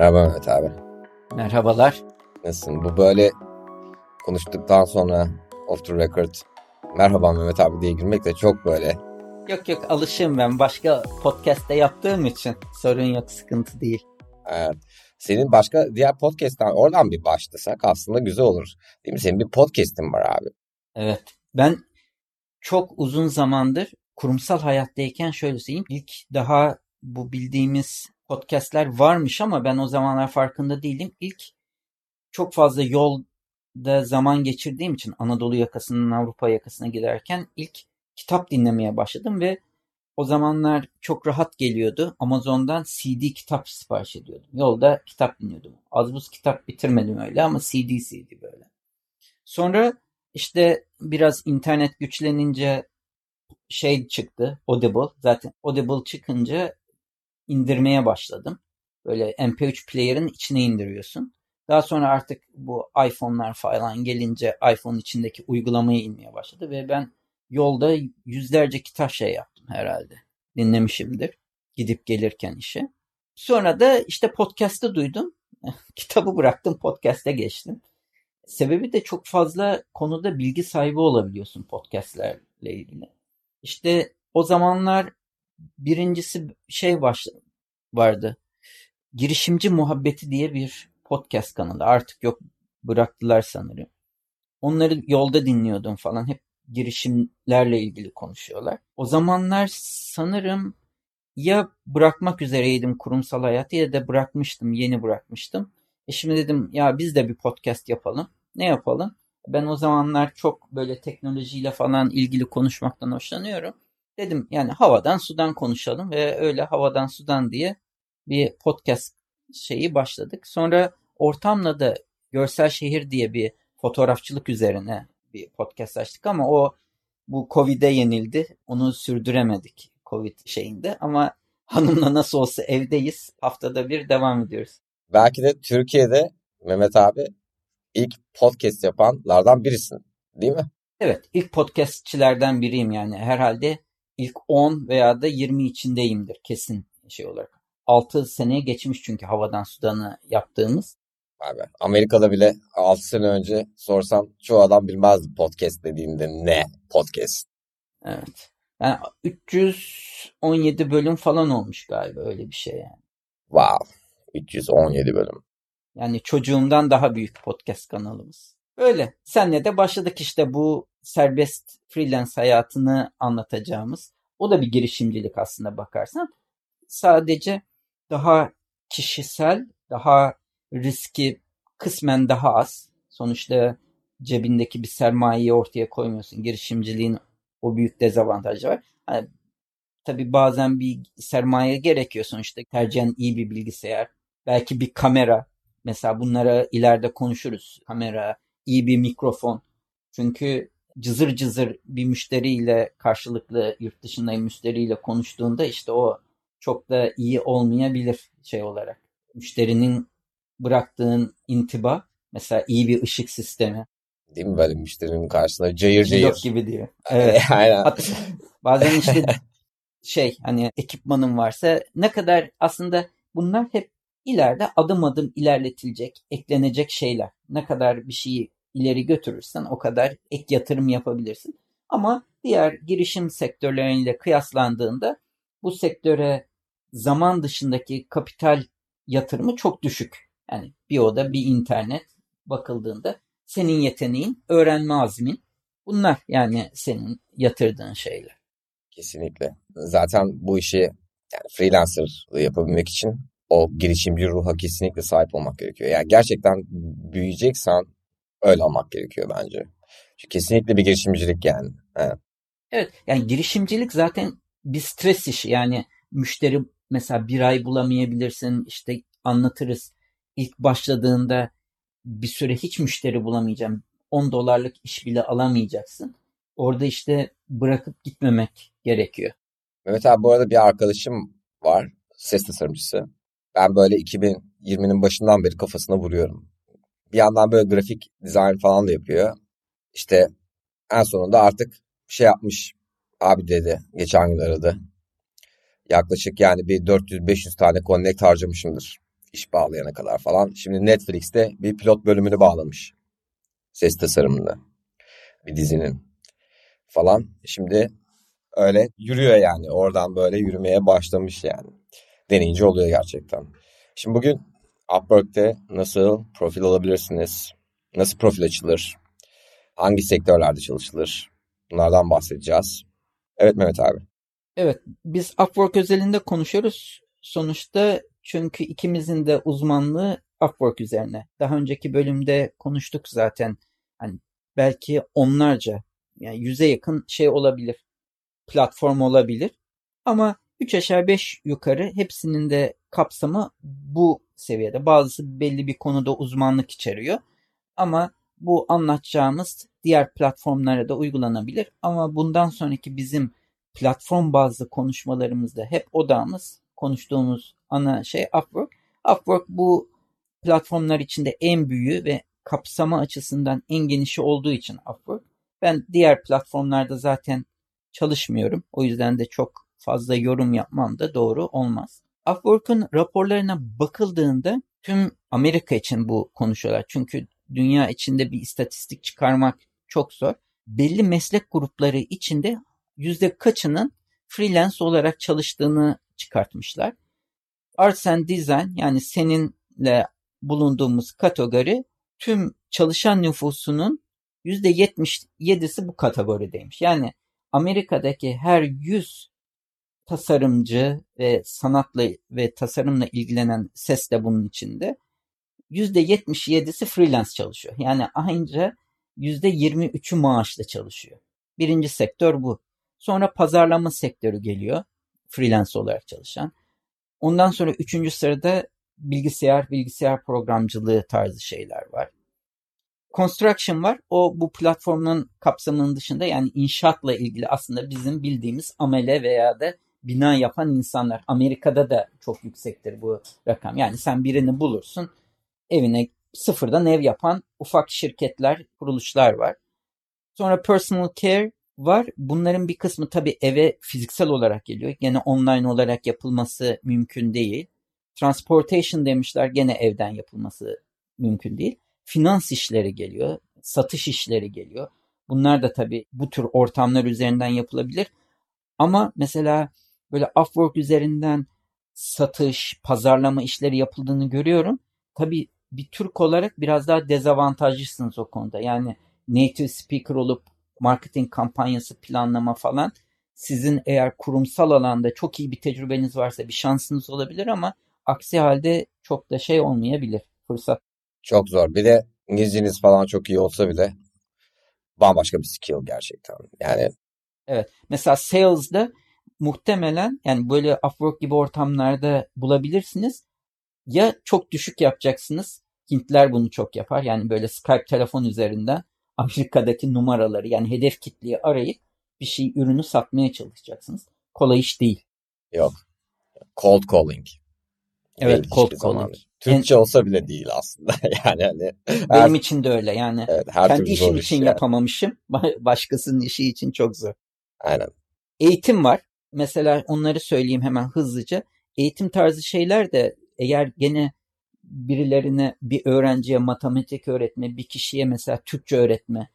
Merhaba Mehmet abi. Merhabalar. Nasılsın? Bu böyle konuştuktan sonra off the record merhaba Mehmet abi diye girmek de çok böyle. Yok yok alışığım ben. Başka podcast'te yaptığım için sorun yok sıkıntı değil. Evet. Senin başka diğer podcast'tan oradan bir başlasak aslında güzel olur. Değil mi? Senin bir podcast'in var abi. Evet. Ben çok uzun zamandır kurumsal hayattayken şöyle söyleyeyim. İlk daha bu bildiğimiz podcastler varmış ama ben o zamanlar farkında değilim. İlk çok fazla yolda zaman geçirdiğim için Anadolu yakasından Avrupa yakasına giderken ilk kitap dinlemeye başladım ve o zamanlar çok rahat geliyordu. Amazon'dan CD kitap sipariş ediyordum. Yolda kitap dinliyordum. Az buz kitap bitirmedim öyle ama CD CD böyle. Sonra işte biraz internet güçlenince şey çıktı Audible. Zaten Audible çıkınca indirmeye başladım. Böyle MP3 player'ın içine indiriyorsun. Daha sonra artık bu iPhone'lar falan gelince iPhone içindeki uygulamayı inmeye başladı ve ben yolda yüzlerce kitap şey yaptım herhalde. Dinlemişimdir. Gidip gelirken işe. Sonra da işte podcast'ı duydum. Kitabı bıraktım podcast'e geçtim. Sebebi de çok fazla konuda bilgi sahibi olabiliyorsun podcast'lerle ilgili. İşte o zamanlar birincisi şey başladı, vardı. Girişimci Muhabbeti diye bir podcast kanalı. Artık yok bıraktılar sanırım. Onları yolda dinliyordum falan. Hep girişimlerle ilgili konuşuyorlar. O zamanlar sanırım ya bırakmak üzereydim kurumsal hayatı ya da bırakmıştım, yeni bırakmıştım. E şimdi dedim ya biz de bir podcast yapalım. Ne yapalım? Ben o zamanlar çok böyle teknolojiyle falan ilgili konuşmaktan hoşlanıyorum. Dedim yani havadan sudan konuşalım ve öyle havadan sudan diye bir podcast şeyi başladık. Sonra ortamla da Görsel Şehir diye bir fotoğrafçılık üzerine bir podcast açtık ama o bu Covid'e yenildi. Onu sürdüremedik Covid şeyinde ama hanımla nasıl olsa evdeyiz. Haftada bir devam ediyoruz. Belki de Türkiye'de Mehmet abi ilk podcast yapanlardan birisin değil mi? Evet ilk podcastçilerden biriyim yani herhalde ilk 10 veya da 20 içindeyimdir kesin şey olarak. 6 seneye geçmiş çünkü havadan sudanı yaptığımız. Abi Amerika'da bile 6 sene önce sorsam çoğu adam bilmezdi podcast dediğinde ne podcast. Evet. Yani 317 bölüm falan olmuş galiba öyle bir şey yani. Wow. 317 bölüm. Yani çocuğumdan daha büyük podcast kanalımız. Öyle. Senle de başladık işte bu serbest freelance hayatını anlatacağımız. O da bir girişimcilik aslında bakarsan. Sadece daha kişisel, daha riski kısmen daha az. Sonuçta cebindeki bir sermayeyi ortaya koymuyorsun. Girişimciliğin o büyük dezavantajı var. Yani, tabii bazen bir sermaye gerekiyor sonuçta. Tercihen iyi bir bilgisayar, belki bir kamera. Mesela bunlara ileride konuşuruz. Kamera, iyi bir mikrofon. Çünkü cızır cızır bir müşteriyle karşılıklı yurt dışında müşteriyle konuştuğunda işte o çok da iyi olmayabilir şey olarak. Müşterinin bıraktığın intiba mesela iyi bir ışık sistemi. Değil mi böyle müşterinin karşısında cayır cayır. Yok gibi diyor. Evet. Aynen. Hatta bazen işte şey hani ekipmanın varsa ne kadar aslında bunlar hep ileride adım adım ilerletilecek, eklenecek şeyler. Ne kadar bir şeyi ileri götürürsen o kadar ek yatırım yapabilirsin. Ama diğer girişim sektörleriyle kıyaslandığında bu sektöre zaman dışındaki kapital yatırımı çok düşük. Yani bir oda, bir internet bakıldığında senin yeteneğin, öğrenme azmin bunlar yani senin yatırdığın şeyler. Kesinlikle. Zaten bu işi yani freelancer yapabilmek için o girişimci ruha kesinlikle sahip olmak gerekiyor. Yani gerçekten büyüyeceksen öyle olmak gerekiyor bence. Çünkü kesinlikle bir girişimcilik yani. Evet. evet yani girişimcilik zaten bir stres işi. Yani müşteri mesela bir ay bulamayabilirsin işte anlatırız. İlk başladığında bir süre hiç müşteri bulamayacağım. 10 dolarlık iş bile alamayacaksın. Orada işte bırakıp gitmemek gerekiyor. Mehmet abi bu arada bir arkadaşım var. Ses tasarımcısı. Ben böyle 2020'nin başından beri kafasına vuruyorum. Bir yandan böyle grafik dizayn falan da yapıyor. İşte en sonunda artık şey yapmış. Abi dedi geçen gün aradı. Yaklaşık yani bir 400-500 tane connect harcamışımdır. iş bağlayana kadar falan. Şimdi Netflix'te bir pilot bölümünü bağlamış. Ses tasarımında. Bir dizinin falan. Şimdi öyle yürüyor yani. Oradan böyle yürümeye başlamış yani. Deneyince oluyor gerçekten. Şimdi bugün Upwork'te nasıl profil alabilirsiniz? Nasıl profil açılır? Hangi sektörlerde çalışılır? Bunlardan bahsedeceğiz. Evet Mehmet abi. Evet, biz Upwork özelinde konuşuyoruz. Sonuçta çünkü ikimizin de uzmanlığı Upwork üzerine. Daha önceki bölümde konuştuk zaten. Hani belki onlarca yani yüze yakın şey olabilir. Platform olabilir. Ama 3 aşağı 5 yukarı hepsinin de kapsamı bu seviyede. Bazısı belli bir konuda uzmanlık içeriyor. Ama bu anlatacağımız diğer platformlara da uygulanabilir. Ama bundan sonraki bizim platform bazlı konuşmalarımızda hep odamız konuştuğumuz ana şey Upwork. Upwork bu platformlar içinde en büyüğü ve kapsama açısından en genişi olduğu için Upwork. Ben diğer platformlarda zaten çalışmıyorum. O yüzden de çok fazla yorum yapmam da doğru olmaz. Upwork'un raporlarına bakıldığında tüm Amerika için bu konuşuyorlar. Çünkü dünya içinde bir istatistik çıkarmak çok zor. Belli meslek grupları içinde yüzde kaçının freelance olarak çalıştığını çıkartmışlar. Arts and Design yani seninle bulunduğumuz kategori tüm çalışan nüfusunun yüzde 77'si bu kategorideymiş. Yani Amerika'daki her 100 tasarımcı ve sanatla ve tasarımla ilgilenen ses de bunun içinde. %77'si freelance çalışıyor. Yani aynıca %23'ü maaşla çalışıyor. Birinci sektör bu. Sonra pazarlama sektörü geliyor. Freelance olarak çalışan. Ondan sonra üçüncü sırada bilgisayar, bilgisayar programcılığı tarzı şeyler var. Construction var. O bu platformun kapsamının dışında yani inşaatla ilgili aslında bizim bildiğimiz amele veya da bina yapan insanlar. Amerika'da da çok yüksektir bu rakam. Yani sen birini bulursun evine sıfırdan ev yapan ufak şirketler, kuruluşlar var. Sonra personal care var. Bunların bir kısmı tabii eve fiziksel olarak geliyor. Gene online olarak yapılması mümkün değil. Transportation demişler gene evden yapılması mümkün değil. Finans işleri geliyor, satış işleri geliyor. Bunlar da tabii bu tür ortamlar üzerinden yapılabilir. Ama mesela böyle Upwork üzerinden satış, pazarlama işleri yapıldığını görüyorum. Tabii bir Türk olarak biraz daha dezavantajlısınız o konuda. Yani native speaker olup marketing kampanyası planlama falan sizin eğer kurumsal alanda çok iyi bir tecrübeniz varsa bir şansınız olabilir ama aksi halde çok da şey olmayabilir fırsat. Çok zor. Bir de İngilizceniz falan çok iyi olsa bile bambaşka bir skill gerçekten. Yani Evet. Mesela sales'da muhtemelen yani böyle Upwork gibi ortamlarda bulabilirsiniz. Ya çok düşük yapacaksınız. Hintler bunu çok yapar. Yani böyle Skype telefon üzerinden Amerika'daki numaraları yani hedef kitleyi arayıp bir şey ürünü satmaya çalışacaksınız. Kolay iş değil. Yok. Cold calling. Evet değil cold calling. Zaman. Türkçe en... olsa bile değil aslında. yani hani benim için de öyle. Yani evet, her kendi işim için yani. yapamamışım. Başkasının işi için çok zor. Aynen. Eğitim var. Mesela onları söyleyeyim hemen hızlıca. Eğitim tarzı şeyler de eğer gene birilerine bir öğrenciye matematik öğretme, bir kişiye mesela Türkçe öğretme,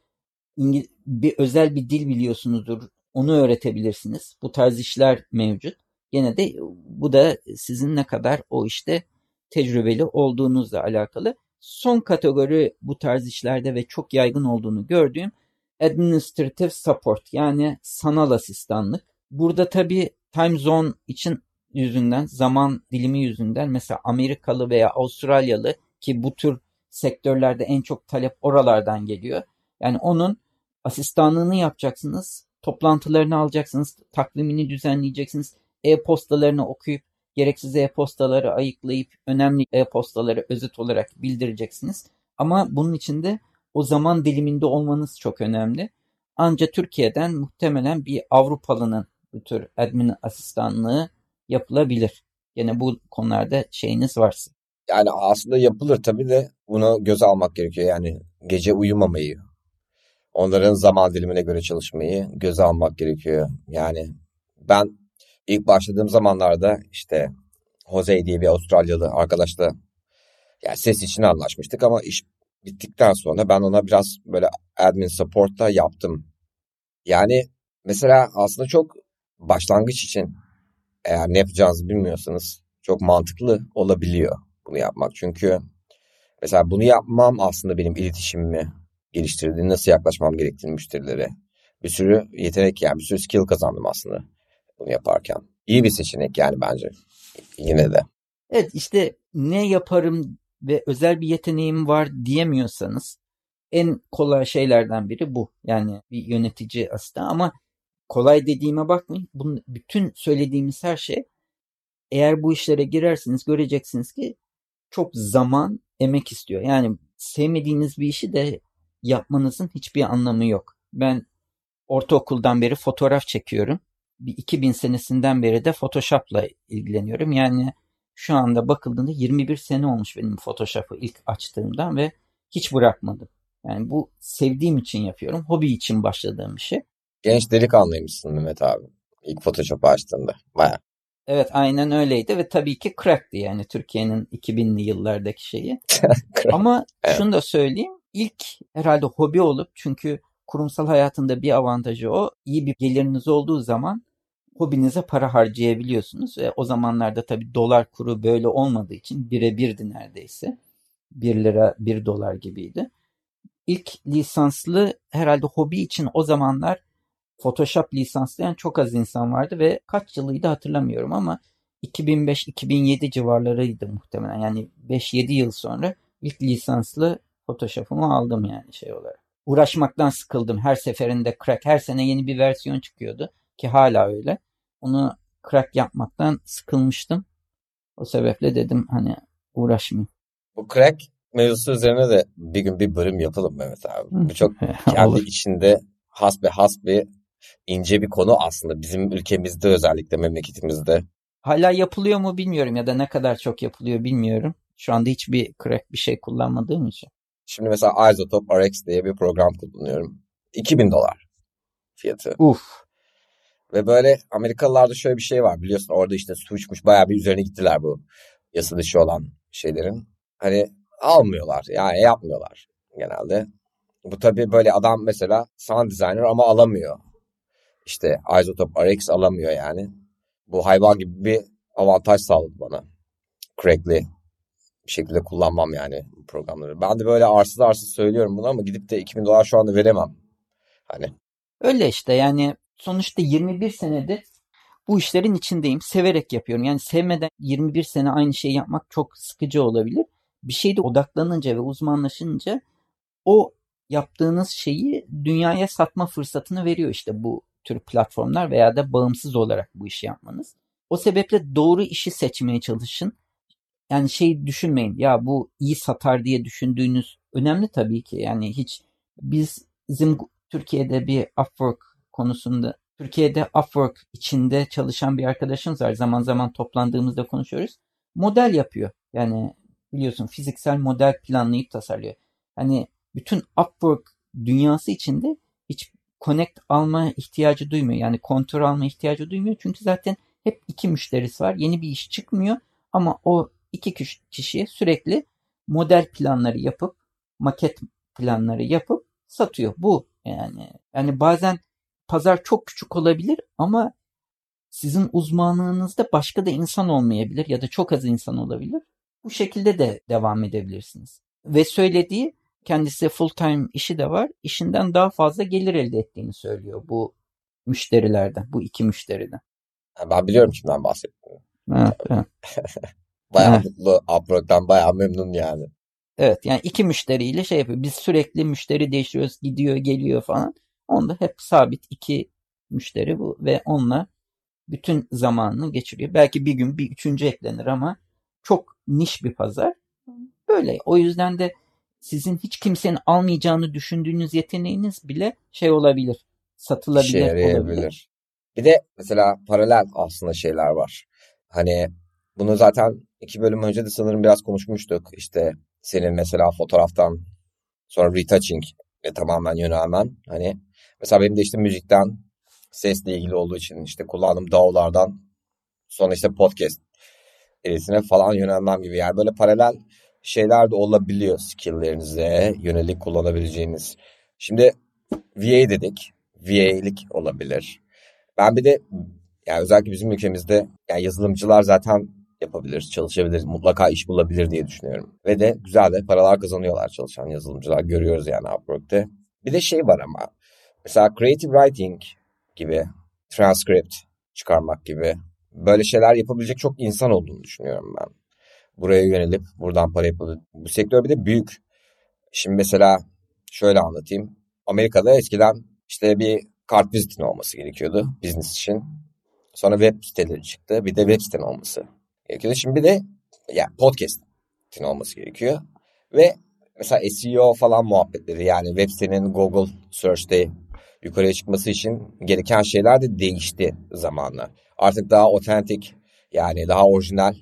bir özel bir dil biliyorsunuzdur, onu öğretebilirsiniz. Bu tarz işler mevcut. Gene de bu da sizin ne kadar o işte tecrübeli olduğunuzla alakalı. Son kategori bu tarz işlerde ve çok yaygın olduğunu gördüğüm administrative support yani sanal asistanlık. Burada tabii time zone için yüzünden, zaman dilimi yüzünden mesela Amerikalı veya Avustralyalı ki bu tür sektörlerde en çok talep oralardan geliyor. Yani onun asistanlığını yapacaksınız, toplantılarını alacaksınız, takvimini düzenleyeceksiniz, e-postalarını okuyup gereksiz e-postaları ayıklayıp önemli e-postaları özet olarak bildireceksiniz. Ama bunun için de o zaman diliminde olmanız çok önemli. Ancak Türkiye'den muhtemelen bir Avrupalının bu tür admin asistanlığı yapılabilir. Yine bu konularda şeyiniz varsa. Yani aslında yapılır tabii de bunu göze almak gerekiyor. Yani gece uyumamayı, onların zaman dilimine göre çalışmayı göze almak gerekiyor. Yani ben ilk başladığım zamanlarda işte Jose diye bir Avustralyalı arkadaşla Yani ses için anlaşmıştık ama iş bittikten sonra ben ona biraz böyle admin support da yaptım. Yani mesela aslında çok başlangıç için eğer ne yapacağınızı bilmiyorsanız çok mantıklı olabiliyor bunu yapmak. Çünkü mesela bunu yapmam aslında benim iletişimimi geliştirdi. Nasıl yaklaşmam gerektiğini müşterilere. Bir sürü yetenek yani bir sürü skill kazandım aslında bunu yaparken. İyi bir seçenek yani bence yine de. Evet işte ne yaparım ve özel bir yeteneğim var diyemiyorsanız en kolay şeylerden biri bu. Yani bir yönetici aslında ama kolay dediğime bakmayın. Bunun, bütün söylediğimiz her şey eğer bu işlere girerseniz göreceksiniz ki çok zaman, emek istiyor. Yani sevmediğiniz bir işi de yapmanızın hiçbir anlamı yok. Ben ortaokuldan beri fotoğraf çekiyorum. Bir 2000 senesinden beri de Photoshop'la ilgileniyorum. Yani şu anda bakıldığında 21 sene olmuş benim Photoshop'ı ilk açtığımdan ve hiç bırakmadım. Yani bu sevdiğim için yapıyorum. Hobi için başladığım bir şey. Genç delikanlıymışsın Mehmet abi. İlk Photoshop'u açtığında. Baya. Evet aynen öyleydi ve tabii ki crack'ti yani Türkiye'nin 2000'li yıllardaki şeyi. Ama evet. şunu da söyleyeyim. İlk herhalde hobi olup çünkü kurumsal hayatında bir avantajı o. İyi bir geliriniz olduğu zaman hobinize para harcayabiliyorsunuz. Ve o zamanlarda tabii dolar kuru böyle olmadığı için birebirdi neredeyse. 1 lira 1 dolar gibiydi. İlk lisanslı herhalde hobi için o zamanlar Photoshop lisanslayan çok az insan vardı ve kaç yılıydı hatırlamıyorum ama 2005-2007 civarlarıydı muhtemelen. Yani 5-7 yıl sonra ilk lisanslı Photoshop'umu aldım yani şey olarak. Uğraşmaktan sıkıldım. Her seferinde crack, her sene yeni bir versiyon çıkıyordu ki hala öyle. Onu crack yapmaktan sıkılmıştım. O sebeple dedim hani uğraşmayayım. Bu crack mevzusu üzerine de bir gün bir bölüm yapalım Mehmet abi. Bu çok kendi içinde has be has bir ince bir konu aslında bizim ülkemizde özellikle memleketimizde. Hala yapılıyor mu bilmiyorum ya da ne kadar çok yapılıyor bilmiyorum. Şu anda hiçbir crack bir şey kullanmadığım için. Şimdi mesela Isotope RX diye bir program kullanıyorum. 2000 dolar fiyatı. Uf. Ve böyle Amerikalılarda şöyle bir şey var biliyorsun orada işte suçmuş bayağı bir üzerine gittiler bu yasa dışı olan şeylerin. Hani almıyorlar yani yapmıyorlar genelde. Bu tabii böyle adam mesela sound designer ama alamıyor. İşte Isotope RX alamıyor yani. Bu hayvan gibi bir avantaj sağladı bana. Crackli bir şekilde kullanmam yani bu programları. Ben de böyle arsız arsız söylüyorum bunu ama gidip de 2000 dolar şu anda veremem. Hani. Öyle işte yani sonuçta 21 senedir bu işlerin içindeyim. Severek yapıyorum. Yani sevmeden 21 sene aynı şeyi yapmak çok sıkıcı olabilir. Bir şeyde odaklanınca ve uzmanlaşınca o yaptığınız şeyi dünyaya satma fırsatını veriyor işte bu tür platformlar veya da bağımsız olarak bu işi yapmanız. O sebeple doğru işi seçmeye çalışın. Yani şey düşünmeyin ya bu iyi satar diye düşündüğünüz önemli tabii ki. Yani hiç biz bizim Türkiye'de bir Upwork konusunda Türkiye'de Upwork içinde çalışan bir arkadaşımız var. Zaman zaman toplandığımızda konuşuyoruz. Model yapıyor. Yani biliyorsun fiziksel model planlayıp tasarlıyor. Hani bütün Upwork dünyası içinde hiç connect alma ihtiyacı duymuyor. Yani kontrol alma ihtiyacı duymuyor. Çünkü zaten hep iki müşterisi var. Yeni bir iş çıkmıyor ama o iki kişiye sürekli model planları yapıp maket planları yapıp satıyor. Bu yani. Yani bazen pazar çok küçük olabilir ama sizin uzmanlığınızda başka da insan olmayabilir ya da çok az insan olabilir. Bu şekilde de devam edebilirsiniz. Ve söylediği kendisi full time işi de var. İşinden daha fazla gelir elde ettiğini söylüyor bu müşterilerden, bu iki müşteriden. Ben biliyorum kimden bahsettiğini. Evet, evet. bayağı evet. mutlu. Upwork'tan bayağı memnun yani. Evet yani iki müşteriyle şey yapıyor. Biz sürekli müşteri değiştiriyoruz. Gidiyor geliyor falan. Onda hep sabit iki müşteri bu ve onunla bütün zamanını geçiriyor. Belki bir gün bir üçüncü eklenir ama çok niş bir pazar. Böyle. O yüzden de sizin hiç kimsenin almayacağını düşündüğünüz yeteneğiniz bile şey olabilir. Satılabilir olabilir. Bir de mesela paralel aslında şeyler var. Hani bunu zaten iki bölüm önce de sanırım biraz konuşmuştuk. İşte senin mesela fotoğraftan sonra retouching ve tamamen yönelmen. Hani mesela benim de işte müzikten sesle ilgili olduğu için işte kullandığım DAW'lardan sonra işte podcast editine falan yönelmem gibi. Yani böyle paralel şeyler de olabiliyor skill'lerinize yönelik kullanabileceğiniz. Şimdi VA dedik. VA'lik olabilir. Ben bir de yani özellikle bizim ülkemizde yani yazılımcılar zaten yapabilir, çalışabilir, mutlaka iş bulabilir diye düşünüyorum. Ve de güzel de paralar kazanıyorlar çalışan yazılımcılar. Görüyoruz yani Upwork'te. Bir de şey var ama mesela creative writing gibi, transcript çıkarmak gibi böyle şeyler yapabilecek çok insan olduğunu düşünüyorum ben. Buraya yönelip buradan para yapılıyor. Bu sektör bir de büyük. Şimdi mesela şöyle anlatayım. Amerika'da eskiden işte bir kart vizitin olması gerekiyordu business için. Sonra web siteleri çıktı. Bir de web siten olması gerekiyordu. Şimdi bir de yani podcast'in olması gerekiyor. Ve mesela SEO falan muhabbetleri yani web sitenin Google Search'te yukarıya çıkması için gereken şeyler de değişti zamanla. Artık daha otentik yani daha orijinal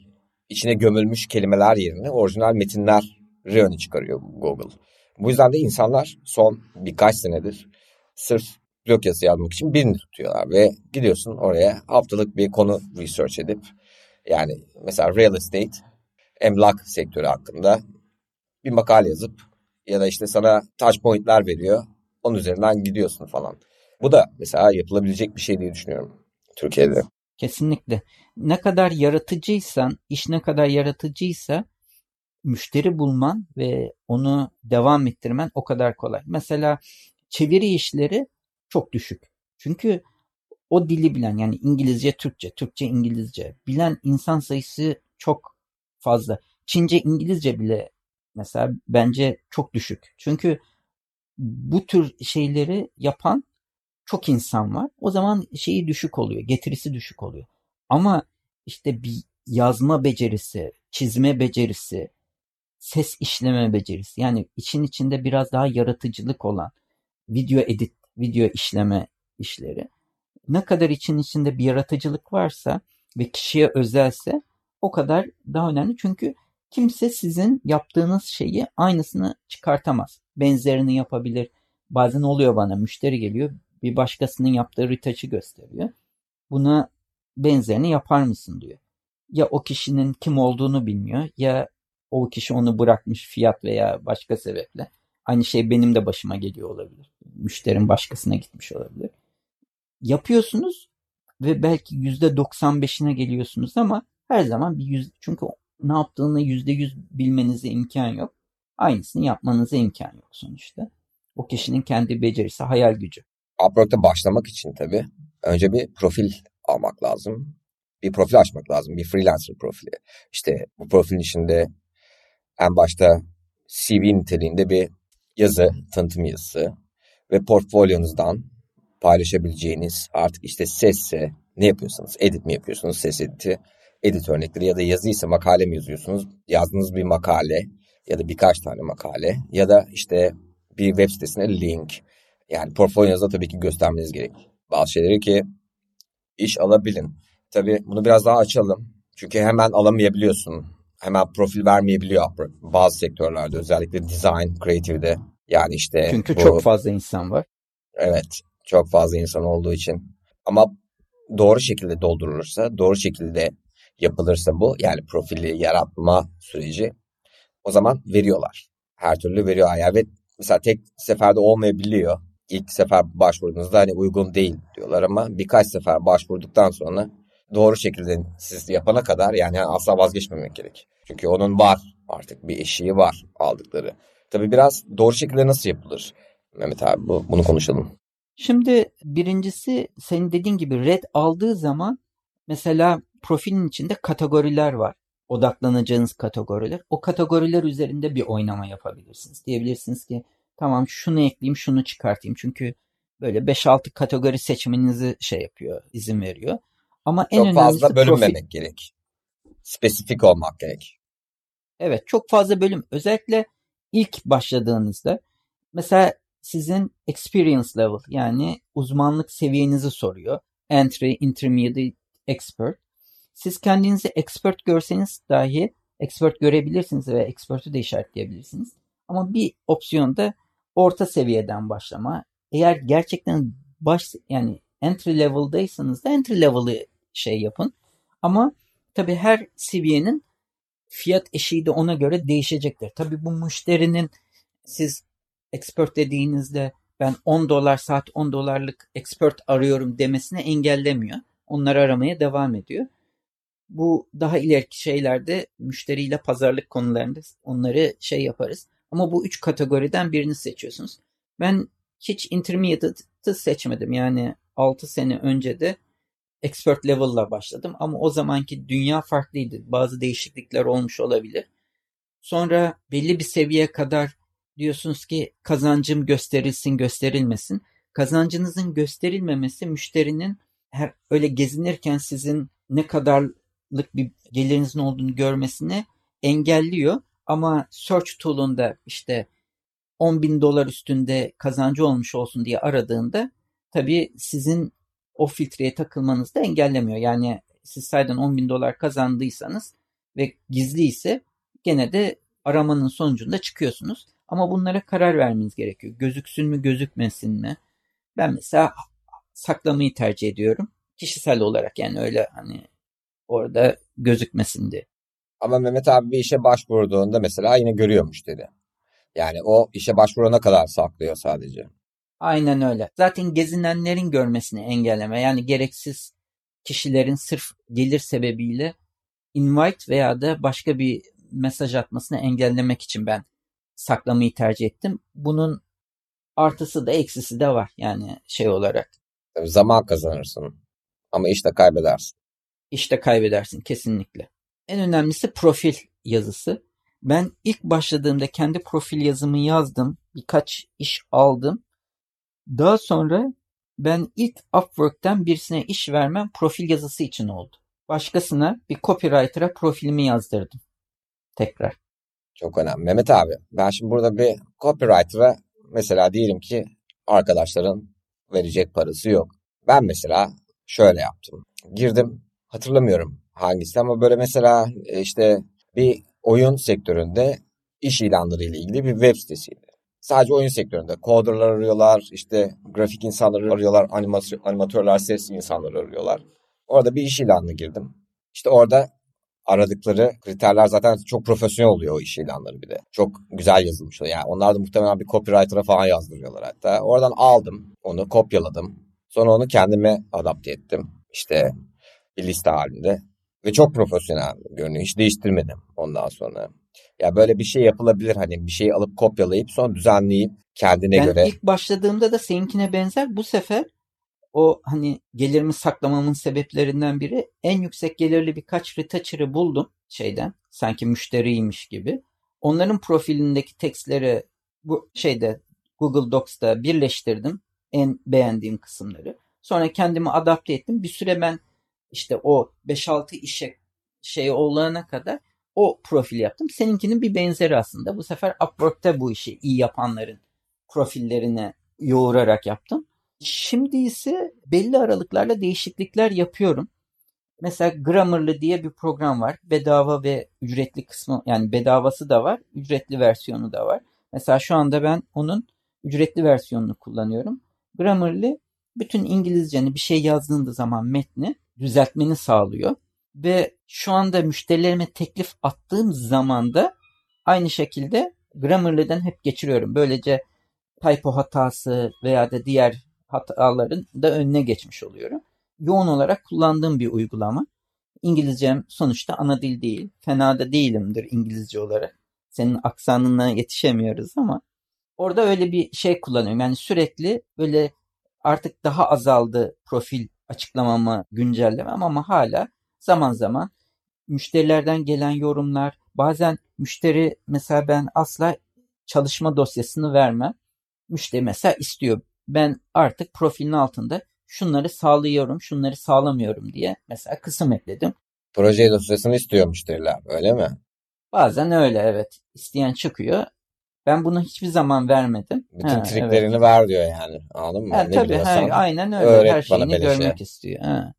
içine gömülmüş kelimeler yerine orijinal metinler öne çıkarıyor Google. Bu yüzden de insanlar son birkaç senedir sırf blog yazısı yazmak için birini tutuyorlar ve gidiyorsun oraya haftalık bir konu research edip yani mesela real estate, emlak sektörü hakkında bir makale yazıp ya da işte sana touch point'ler veriyor. Onun üzerinden gidiyorsun falan. Bu da mesela yapılabilecek bir şey diye düşünüyorum Türkiye'de. Kesinlikle. Ne kadar yaratıcıysan, iş ne kadar yaratıcıysa müşteri bulman ve onu devam ettirmen o kadar kolay. Mesela çeviri işleri çok düşük. Çünkü o dili bilen yani İngilizce, Türkçe, Türkçe, İngilizce bilen insan sayısı çok fazla. Çince, İngilizce bile mesela bence çok düşük. Çünkü bu tür şeyleri yapan çok insan var. O zaman şeyi düşük oluyor, getirisi düşük oluyor. Ama işte bir yazma becerisi, çizme becerisi, ses işleme becerisi yani için içinde biraz daha yaratıcılık olan video edit, video işleme işleri ne kadar için içinde bir yaratıcılık varsa ve kişiye özelse o kadar daha önemli. Çünkü kimse sizin yaptığınız şeyi aynısını çıkartamaz. Benzerini yapabilir. Bazen oluyor bana müşteri geliyor bir başkasının yaptığı retouch'ı gösteriyor. Buna benzerini yapar mısın diyor. Ya o kişinin kim olduğunu bilmiyor ya o kişi onu bırakmış fiyat veya başka sebeple. Aynı şey benim de başıma geliyor olabilir. Müşterim başkasına gitmiş olabilir. Yapıyorsunuz ve belki yüzde 95'ine geliyorsunuz ama her zaman bir yüz çünkü ne yaptığını yüzde yüz bilmenize imkan yok. Aynısını yapmanıza imkan yok sonuçta. O kişinin kendi becerisi, hayal gücü. Upwork'ta başlamak için tabii önce bir profil almak lazım. Bir profil açmak lazım. Bir freelancer profili. İşte bu profilin içinde en başta CV niteliğinde bir yazı, tanıtım yazısı ve portfolyonuzdan paylaşabileceğiniz artık işte sesse ne yapıyorsanız edit mi yapıyorsunuz ses editi edit örnekleri ya da yazıysa makale mi yazıyorsunuz yazdığınız bir makale ya da birkaç tane makale ya da işte bir web sitesine link yani portfolyonuzda tabii ki göstermeniz gerek. Bazı şeyleri ki iş alabilin. Tabii bunu biraz daha açalım. Çünkü hemen alamayabiliyorsun. Hemen profil vermeyebiliyor bazı sektörlerde özellikle design, creative'de. Yani işte Çünkü bu, çok fazla insan var. Evet. Çok fazla insan olduğu için. Ama doğru şekilde doldurulursa, doğru şekilde yapılırsa bu yani profili yaratma süreci o zaman veriyorlar. Her türlü veriyor. Yani ve mesela tek seferde olmayabiliyor ilk sefer başvurduğunuzda hani uygun değil diyorlar ama birkaç sefer başvurduktan sonra doğru şekilde siz yapana kadar yani asla vazgeçmemek gerek. Çünkü onun var artık bir eşiği var aldıkları. Tabii biraz doğru şekilde nasıl yapılır? Mehmet abi bu, bunu konuşalım. Şimdi birincisi senin dediğin gibi red aldığı zaman mesela profilin içinde kategoriler var. Odaklanacağınız kategoriler. O kategoriler üzerinde bir oynama yapabilirsiniz. Diyebilirsiniz ki tamam şunu ekleyeyim şunu çıkartayım. Çünkü böyle 5-6 kategori seçmenizi şey yapıyor, izin veriyor. Ama en çok fazla bölünmemek profil... gerek. Spesifik olmak gerek. Evet çok fazla bölüm. Özellikle ilk başladığınızda mesela sizin experience level yani uzmanlık seviyenizi soruyor. Entry, intermediate, expert. Siz kendinizi expert görseniz dahi expert görebilirsiniz ve expert'ü de işaretleyebilirsiniz. Ama bir opsiyonda orta seviyeden başlama. Eğer gerçekten baş yani entry level'daysanız da entry level'ı şey yapın. Ama tabii her seviyenin fiyat eşiği de ona göre değişecektir. Tabii bu müşterinin siz expert dediğinizde ben 10 dolar saat 10 dolarlık expert arıyorum demesini engellemiyor. Onları aramaya devam ediyor. Bu daha ileriki şeylerde müşteriyle pazarlık konularında onları şey yaparız. Ama bu üç kategoriden birini seçiyorsunuz. Ben hiç intermediate'ı seçmedim. Yani 6 sene önce de expert level'la başladım ama o zamanki dünya farklıydı. Bazı değişiklikler olmuş olabilir. Sonra belli bir seviyeye kadar diyorsunuz ki kazancım gösterilsin gösterilmesin. Kazancınızın gösterilmemesi müşterinin her öyle gezinirken sizin ne kadarlık bir gelirinizin olduğunu görmesini engelliyor. Ama search tool'unda işte 10 bin dolar üstünde kazancı olmuş olsun diye aradığında tabii sizin o filtreye takılmanızı da engellemiyor. Yani siz sayeden 10 bin dolar kazandıysanız ve gizli ise gene de aramanın sonucunda çıkıyorsunuz. Ama bunlara karar vermeniz gerekiyor. Gözüksün mü gözükmesin mi? Ben mesela saklamayı tercih ediyorum. Kişisel olarak yani öyle hani orada gözükmesin diye. Ama Mehmet abi bir işe başvurduğunda mesela yine görüyor müşteri. Yani o işe başvurana kadar saklıyor sadece. Aynen öyle. Zaten gezinenlerin görmesini engelleme. Yani gereksiz kişilerin sırf gelir sebebiyle invite veya da başka bir mesaj atmasını engellemek için ben saklamayı tercih ettim. Bunun artısı da eksisi de var yani şey olarak. Tabii zaman kazanırsın ama işte kaybedersin. İşte kaybedersin kesinlikle. En önemlisi profil yazısı. Ben ilk başladığımda kendi profil yazımı yazdım. Birkaç iş aldım. Daha sonra ben ilk Upwork'ten birisine iş vermem profil yazısı için oldu. Başkasına bir copywriter'a profilimi yazdırdım. Tekrar. Çok önemli. Mehmet abi ben şimdi burada bir copywriter'a mesela diyelim ki arkadaşların verecek parası yok. Ben mesela şöyle yaptım. Girdim hatırlamıyorum hangisi ama böyle mesela e, işte bir oyun sektöründe iş ilanları ile ilgili bir web sitesiydi. Sadece oyun sektöründe coderlar arıyorlar, işte grafik insanları arıyorlar, animasyon, animatörler, ses insanları arıyorlar. Orada bir iş ilanına girdim. İşte orada aradıkları kriterler zaten çok profesyonel oluyor o iş ilanları bir de. Çok güzel yazılmış oluyor. Yani onlar da muhtemelen bir copywriter'a falan yazdırıyorlar hatta. Oradan aldım, onu kopyaladım. Sonra onu kendime adapte ettim. İşte bir liste halinde. Ve çok profesyonel görünüyor. Hiç değiştirmedim ondan sonra. Ya böyle bir şey yapılabilir hani bir şeyi alıp kopyalayıp sonra düzenleyip kendine ben göre. Ben ilk başladığımda da seninkine benzer. Bu sefer o hani gelirimi saklamamın sebeplerinden biri en yüksek gelirli birkaç retoucher'ı buldum şeyden. Sanki müşteriymiş gibi. Onların profilindeki tekstleri bu şeyde Google Docs'ta birleştirdim. En beğendiğim kısımları. Sonra kendimi adapte ettim. Bir süre ben işte o 5-6 işe şey olana kadar o profil yaptım. Seninkinin bir benzeri aslında. Bu sefer Upwork'ta bu işi iyi yapanların profillerine yoğurarak yaptım. Şimdi ise belli aralıklarla değişiklikler yapıyorum. Mesela Grammarly diye bir program var. Bedava ve ücretli kısmı yani bedavası da var, ücretli versiyonu da var. Mesela şu anda ben onun ücretli versiyonunu kullanıyorum. Grammarly bütün İngilizceni bir şey yazdığında zaman metni düzeltmeni sağlıyor. Ve şu anda müşterilerime teklif attığım zaman da aynı şekilde Grammarly'den hep geçiriyorum. Böylece typo hatası veya da diğer hataların da önüne geçmiş oluyorum. Yoğun olarak kullandığım bir uygulama. İngilizcem sonuçta ana dil değil. Fena da değilimdir İngilizce olarak. Senin aksanına yetişemiyoruz ama orada öyle bir şey kullanıyorum. Yani sürekli böyle artık daha azaldı profil açıklamamı güncellemem ama hala zaman zaman müşterilerden gelen yorumlar bazen müşteri mesela ben asla çalışma dosyasını vermem. Müşteri mesela istiyor ben artık profilin altında şunları sağlıyorum, şunları sağlamıyorum diye mesela kısım ekledim. Proje dosyasını istiyor müşteriler öyle mi? Bazen öyle evet. İsteyen çıkıyor. Ben bunu hiçbir zaman vermedim. Bütün ha, triklerini evet. ver diyor yani. Anladın mı? Ha, ne tabii ha, aynen öyle. Her şeyini görmek istiyor. Ha.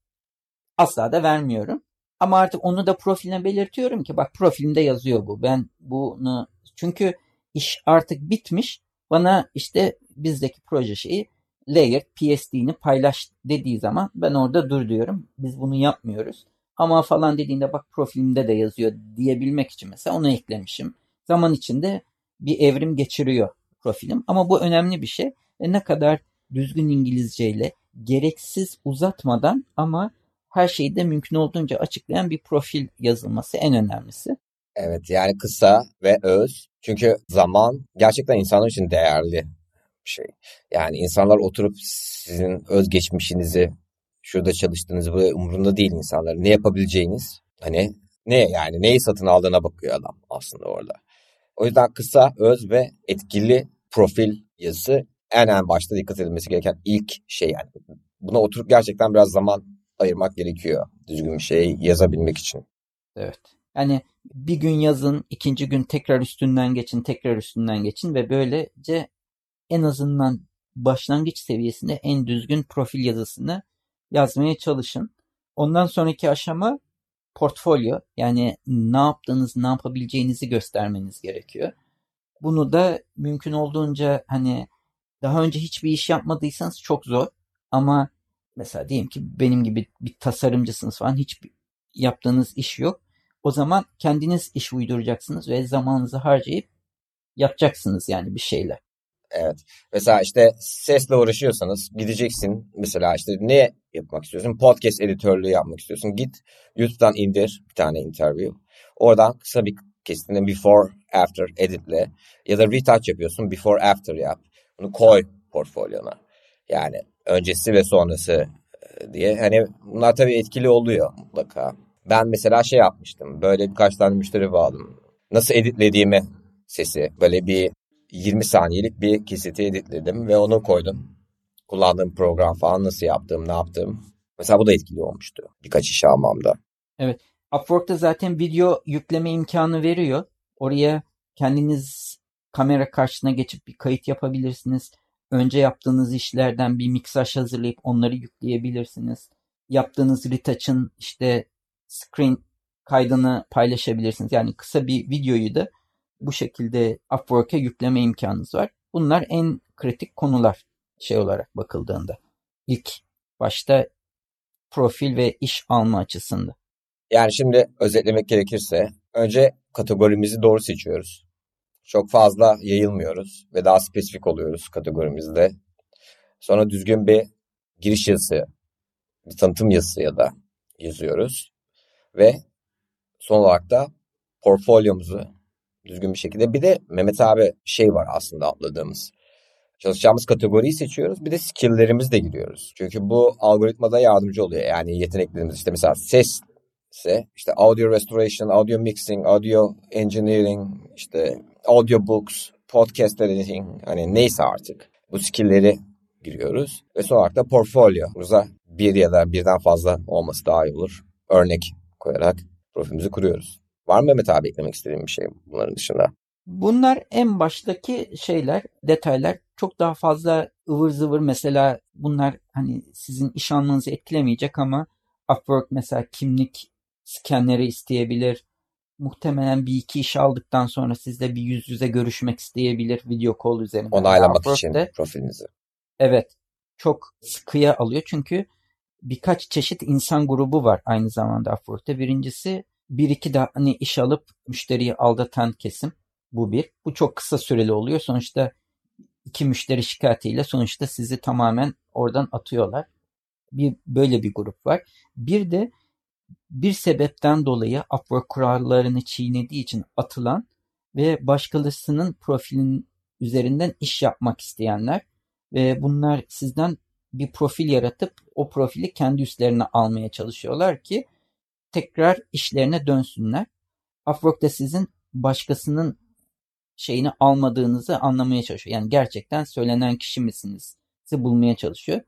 Asla da vermiyorum. Ama artık onu da profiline belirtiyorum ki bak profilimde yazıyor bu. Ben bunu çünkü iş artık bitmiş. Bana işte bizdeki proje şeyi layer PSD'ni paylaş dediği zaman ben orada dur diyorum. Biz bunu yapmıyoruz. ama falan dediğinde bak profilimde de yazıyor diyebilmek için mesela onu eklemişim. Zaman içinde bir evrim geçiriyor profilim ama bu önemli bir şey ve ne kadar düzgün İngilizceyle gereksiz uzatmadan ama her şeyi de mümkün olduğunca açıklayan bir profil yazılması en önemlisi. Evet yani kısa ve öz. Çünkü zaman gerçekten insanlar için değerli bir şey. Yani insanlar oturup sizin özgeçmişinizi, şurada çalıştığınızı bu umurunda değil insanların. Ne yapabileceğiniz, hani ne yani neyi satın aldığına bakıyor adam aslında orada. O yüzden kısa, öz ve etkili profil yazısı en en başta dikkat edilmesi gereken ilk şey yani. Buna oturup gerçekten biraz zaman ayırmak gerekiyor düzgün bir şey yazabilmek için. Evet. Yani bir gün yazın, ikinci gün tekrar üstünden geçin, tekrar üstünden geçin ve böylece en azından başlangıç seviyesinde en düzgün profil yazısını yazmaya çalışın. Ondan sonraki aşama portfolyo. Yani ne yaptığınız, ne yapabileceğinizi göstermeniz gerekiyor. Bunu da mümkün olduğunca hani daha önce hiçbir iş yapmadıysanız çok zor. Ama mesela diyelim ki benim gibi bir tasarımcısınız falan hiç yaptığınız iş yok. O zaman kendiniz iş uyduracaksınız ve zamanınızı harcayıp yapacaksınız yani bir şeyler. Evet. Mesela işte sesle uğraşıyorsanız gideceksin. Mesela işte ne yapmak istiyorsun? Podcast editörlüğü yapmak istiyorsun. Git YouTube'dan indir bir tane interview. Oradan kısa bir kesitini before after editle ya da retouch yapıyorsun before after yap. Bunu koy portfolyona. Yani öncesi ve sonrası e, diye. Hani bunlar tabii etkili oluyor mutlaka. Ben mesela şey yapmıştım. Böyle birkaç tane müşteri bağladım. Nasıl editlediğimi sesi böyle bir 20 saniyelik bir kesiti editledim ve onu koydum. Kullandığım program falan nasıl yaptığım, ne yaptığım. Mesela bu da etkili olmuştu birkaç iş almamda. Evet. Upwork'ta zaten video yükleme imkanı veriyor. Oraya kendiniz kamera karşısına geçip bir kayıt yapabilirsiniz. Önce yaptığınız işlerden bir miksaj hazırlayıp onları yükleyebilirsiniz. Yaptığınız retouch'ın işte screen kaydını paylaşabilirsiniz. Yani kısa bir videoyu da bu şekilde Upwork'e yükleme imkanınız var. Bunlar en kritik konular şey olarak bakıldığında. İlk başta profil ve iş alma açısında. Yani şimdi özetlemek gerekirse önce kategorimizi doğru seçiyoruz. Çok fazla yayılmıyoruz ve daha spesifik oluyoruz kategorimizde. Sonra düzgün bir giriş yazısı, bir tanıtım yazısı ya da yazıyoruz. Ve son olarak da portfolyomuzu düzgün bir şekilde. Bir de Mehmet abi şey var aslında atladığımız. Çalışacağımız kategoriyi seçiyoruz. Bir de skill'lerimizi de giriyoruz. Çünkü bu algoritmada yardımcı oluyor. Yani yeteneklerimiz işte mesela ses ise işte audio restoration, audio mixing, audio engineering, işte audio books, podcast editing hani neyse artık bu skill'leri giriyoruz. Ve son olarak da portfolyomuza bir ya da birden fazla olması daha iyi olur. Örnek koyarak profilimizi kuruyoruz. Var mı Mehmet abi eklemek istediğim bir şey bunların dışında? Bunlar en baştaki şeyler, detaylar. Çok daha fazla ıvır zıvır mesela bunlar hani sizin iş almanızı etkilemeyecek ama Upwork mesela kimlik skenleri isteyebilir. Muhtemelen bir iki iş aldıktan sonra sizle bir yüz yüze görüşmek isteyebilir video call üzerinden. Onaylamak için profilinizi. Evet. Çok sıkıya alıyor çünkü birkaç çeşit insan grubu var aynı zamanda Upwork'ta. Birincisi bir iki de hani iş alıp müşteriyi aldatan kesim. Bu bir. Bu çok kısa süreli oluyor. Sonuçta iki müşteri şikayetiyle sonuçta sizi tamamen oradan atıyorlar. Bir böyle bir grup var. Bir de bir sebepten dolayı Upwork kurallarını çiğnediği için atılan ve başkalarının profilin üzerinden iş yapmak isteyenler ve bunlar sizden bir profil yaratıp o profili kendi üstlerine almaya çalışıyorlar ki tekrar işlerine dönsünler. Upwork da sizin başkasının şeyini almadığınızı anlamaya çalışıyor. Yani gerçekten söylenen kişi misiniz? Sizi bulmaya çalışıyor.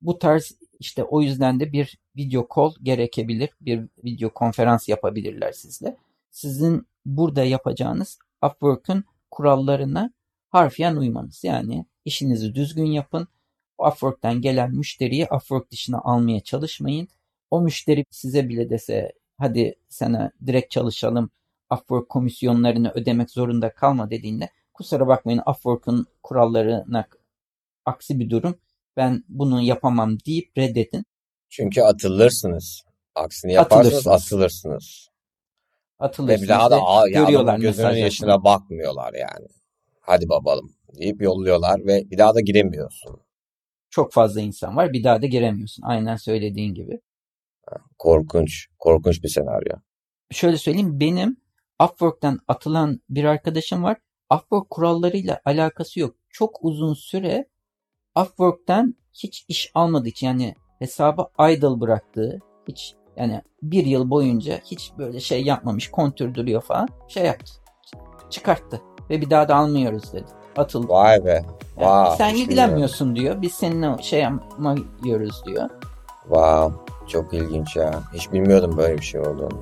Bu tarz işte o yüzden de bir video call gerekebilir. Bir video konferans yapabilirler sizle. Sizin burada yapacağınız Upwork'un kurallarına harfiyen uymanız. Yani işinizi düzgün yapın. Upwork'tan gelen müşteriyi Upwork dışına almaya çalışmayın. O müşteri size bile dese hadi sana direkt çalışalım Upwork komisyonlarını ödemek zorunda kalma dediğinde kusura bakmayın Upwork'un kurallarına aksi bir durum ben bunu yapamam deyip reddedin. Çünkü atılırsınız Aksini yaparsanız Atılırsınız. asılırsınız. Ve Atılırsınız bir daha da ve "Aa, ya görüyorlar gözünün yaşına bakmıyorlar yani. Hadi babalım deyip yolluyorlar ve bir daha da giremiyorsun. Çok fazla insan var. Bir daha da giremiyorsun. Aynen söylediğin gibi. Korkunç. Korkunç bir senaryo. Şöyle söyleyeyim. Benim Upwork'tan atılan bir arkadaşım var. Upwork kurallarıyla alakası yok. Çok uzun süre Upwork'tan hiç iş almadığı için yani hesabı idle bıraktığı hiç yani bir yıl boyunca hiç böyle şey yapmamış kontür duruyor falan şey yaptı. Çıkarttı ve bir daha da almıyoruz dedi. Atıldı. Vay be. Yani Vay. sen ilgilenmiyorsun diyor. Biz seninle şey yapmıyoruz diyor. Wow. Çok ilginç ya. Hiç bilmiyordum böyle bir şey olduğunu.